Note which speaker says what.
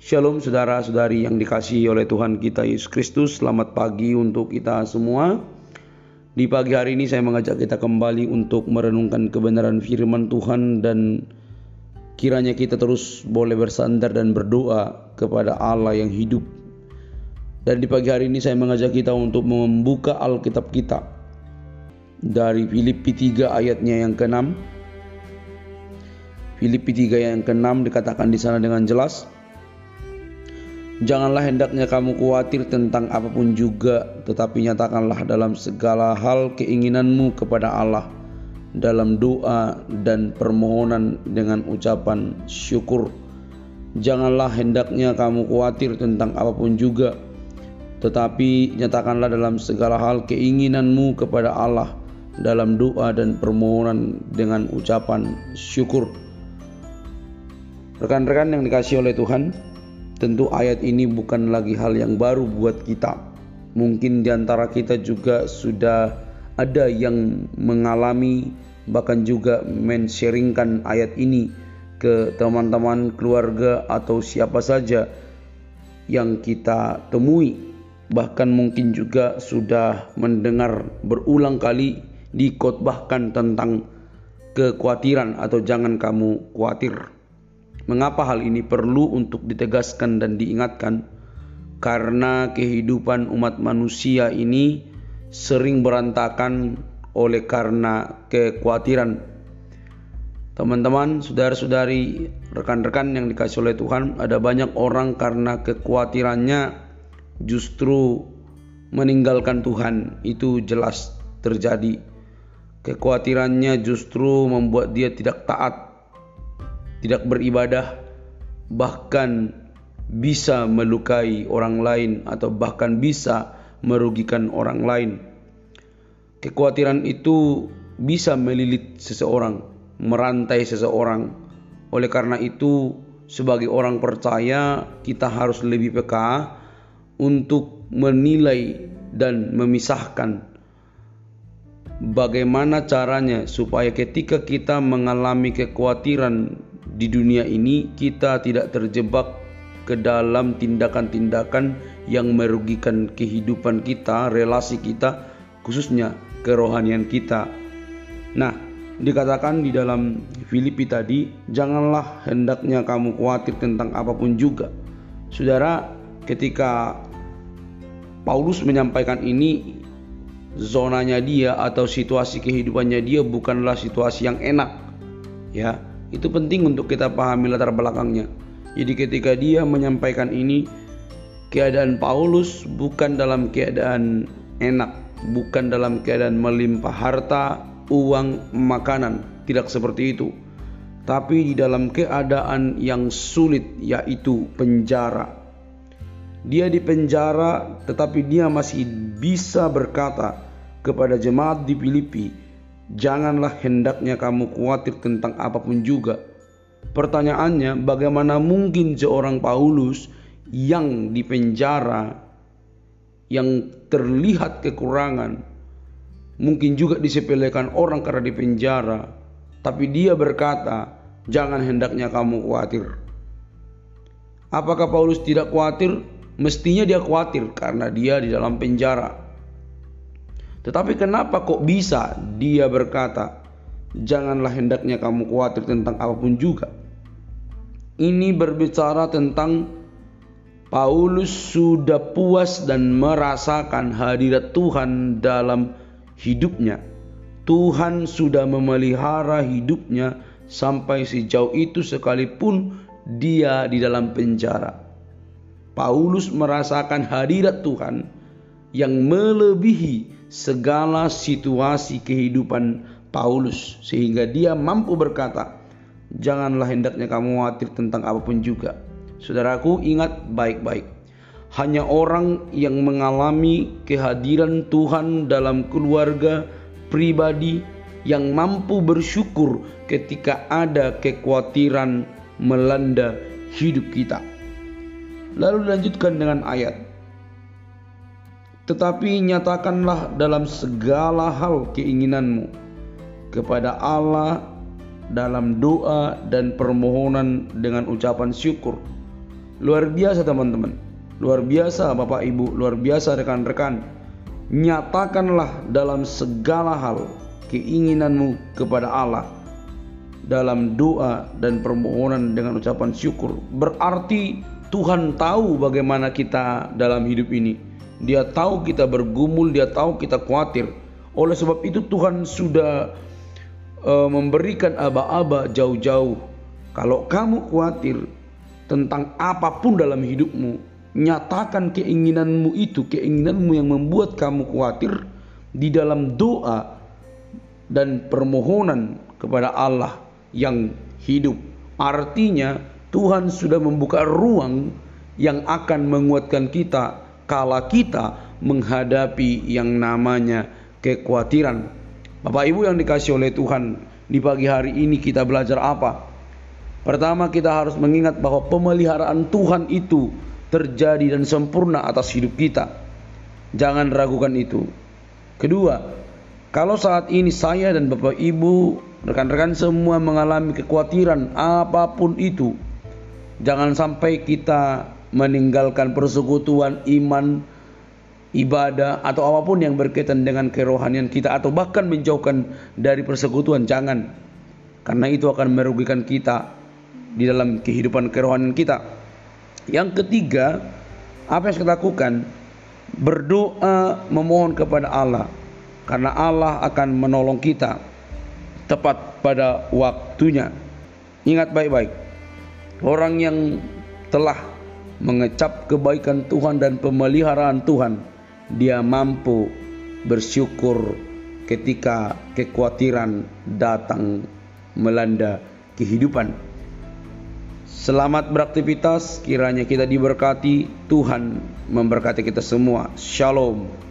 Speaker 1: Shalom saudara-saudari yang dikasihi oleh Tuhan kita Yesus Kristus. Selamat pagi untuk kita semua. Di pagi hari ini saya mengajak kita kembali untuk merenungkan kebenaran firman Tuhan dan kiranya kita terus boleh bersandar dan berdoa kepada Allah yang hidup. Dan di pagi hari ini saya mengajak kita untuk membuka Alkitab kita dari Filipi 3 ayatnya yang ke-6. Filipi 3 yang ke-6 dikatakan di sana dengan jelas, Janganlah hendaknya kamu khawatir tentang apa pun juga, tetapi nyatakanlah dalam segala hal keinginanmu kepada Allah dalam doa dan permohonan dengan ucapan syukur. Janganlah hendaknya kamu khawatir tentang apa pun juga, tetapi nyatakanlah dalam segala hal keinginanmu kepada Allah dalam doa dan permohonan dengan ucapan syukur. Rekan-rekan yang dikasih oleh Tuhan, Tentu ayat ini bukan lagi hal yang baru buat kita. Mungkin di antara kita juga sudah ada yang mengalami bahkan juga men-sharingkan ayat ini ke teman-teman keluarga atau siapa saja yang kita temui bahkan mungkin juga sudah mendengar berulang kali dikotbahkan tentang kekhawatiran atau jangan kamu khawatir. Mengapa hal ini perlu untuk ditegaskan dan diingatkan? Karena kehidupan umat manusia ini sering berantakan oleh karena kekhawatiran. Teman-teman, saudara-saudari, rekan-rekan yang dikasih oleh Tuhan, ada banyak orang karena kekhawatirannya justru meninggalkan Tuhan. Itu jelas terjadi. Kekhawatirannya justru membuat dia tidak taat tidak beribadah, bahkan bisa melukai orang lain atau bahkan bisa merugikan orang lain. Kekhawatiran itu bisa melilit seseorang, merantai seseorang. Oleh karena itu, sebagai orang percaya, kita harus lebih peka untuk menilai dan memisahkan bagaimana caranya supaya ketika kita mengalami kekhawatiran di dunia ini kita tidak terjebak ke dalam tindakan-tindakan yang merugikan kehidupan kita, relasi kita, khususnya kerohanian kita. Nah, dikatakan di dalam Filipi tadi, janganlah hendaknya kamu khawatir tentang apa pun juga. Saudara, ketika Paulus menyampaikan ini, zonanya dia atau situasi kehidupannya dia bukanlah situasi yang enak. Ya, itu penting untuk kita pahami latar belakangnya. Jadi ketika dia menyampaikan ini, keadaan Paulus bukan dalam keadaan enak, bukan dalam keadaan melimpah harta, uang, makanan, tidak seperti itu. Tapi di dalam keadaan yang sulit yaitu penjara. Dia di penjara tetapi dia masih bisa berkata kepada jemaat di Filipi, Janganlah hendaknya kamu khawatir tentang apa pun juga. Pertanyaannya, bagaimana mungkin seorang Paulus yang di penjara, yang terlihat kekurangan, mungkin juga disepelekan orang karena di penjara, tapi dia berkata, "Jangan hendaknya kamu khawatir." Apakah Paulus tidak khawatir? Mestinya dia khawatir karena dia di dalam penjara. Tetapi kenapa kok bisa dia berkata, "Janganlah hendaknya kamu khawatir tentang apa pun juga." Ini berbicara tentang Paulus sudah puas dan merasakan hadirat Tuhan dalam hidupnya. Tuhan sudah memelihara hidupnya sampai sejauh itu sekalipun dia di dalam penjara. Paulus merasakan hadirat Tuhan yang melebihi segala situasi kehidupan Paulus sehingga dia mampu berkata, "Janganlah hendaknya kamu khawatir tentang apa pun juga." Saudaraku, ingat baik-baik. Hanya orang yang mengalami kehadiran Tuhan dalam keluarga pribadi yang mampu bersyukur ketika ada kekhawatiran melanda hidup kita. Lalu dilanjutkan dengan ayat tetapi nyatakanlah dalam segala hal keinginanmu kepada Allah dalam doa dan permohonan dengan ucapan syukur. Luar biasa teman-teman. Luar biasa Bapak Ibu, luar biasa rekan-rekan. Nyatakanlah dalam segala hal keinginanmu kepada Allah dalam doa dan permohonan dengan ucapan syukur. Berarti Tuhan tahu bagaimana kita dalam hidup ini. Dia tahu kita bergumul, dia tahu kita khawatir. Oleh sebab itu Tuhan sudah uh, memberikan aba-aba jauh-jauh. Kalau kamu khawatir tentang apa pun dalam hidupmu, nyatakan keinginanmu itu, keinginanmu yang membuat kamu khawatir di dalam doa dan permohonan kepada Allah yang hidup. Artinya Tuhan sudah membuka ruang yang akan menguatkan kita kala kita menghadapi yang namanya kekhawatiran. Bapak Ibu yang dikasih oleh Tuhan, di pagi hari ini kita belajar apa? Pertama kita harus mengingat bahwa pemeliharaan Tuhan itu terjadi dan sempurna atas hidup kita. Jangan ragukan itu. Kedua, kalau saat ini saya dan Bapak Ibu, rekan-rekan semua mengalami kekhawatiran apa pun itu, Jangan sampai kita meninggalkan persekutuan iman, ibadah atau apa pun yang berkaitan dengan kerohanian kita atau bahkan menjauhkan dari persekutuan jangan. Karena itu akan merugikan kita di dalam kehidupan kerohanian kita. Yang ketiga, apa yang kita lakukan? Berdoa memohon kepada Allah karena Allah akan menolong kita tepat pada waktunya. Ingat baik-baik, Orang yang telah mengecap kebaikan Tuhan dan pemeliharaan Tuhan, dia mampu bersyukur ketika kekhawatiran datang melanda kehidupan. Selamat beraktivitas, kiranya kita diberkati, Tuhan memberkati kita semua. Shalom.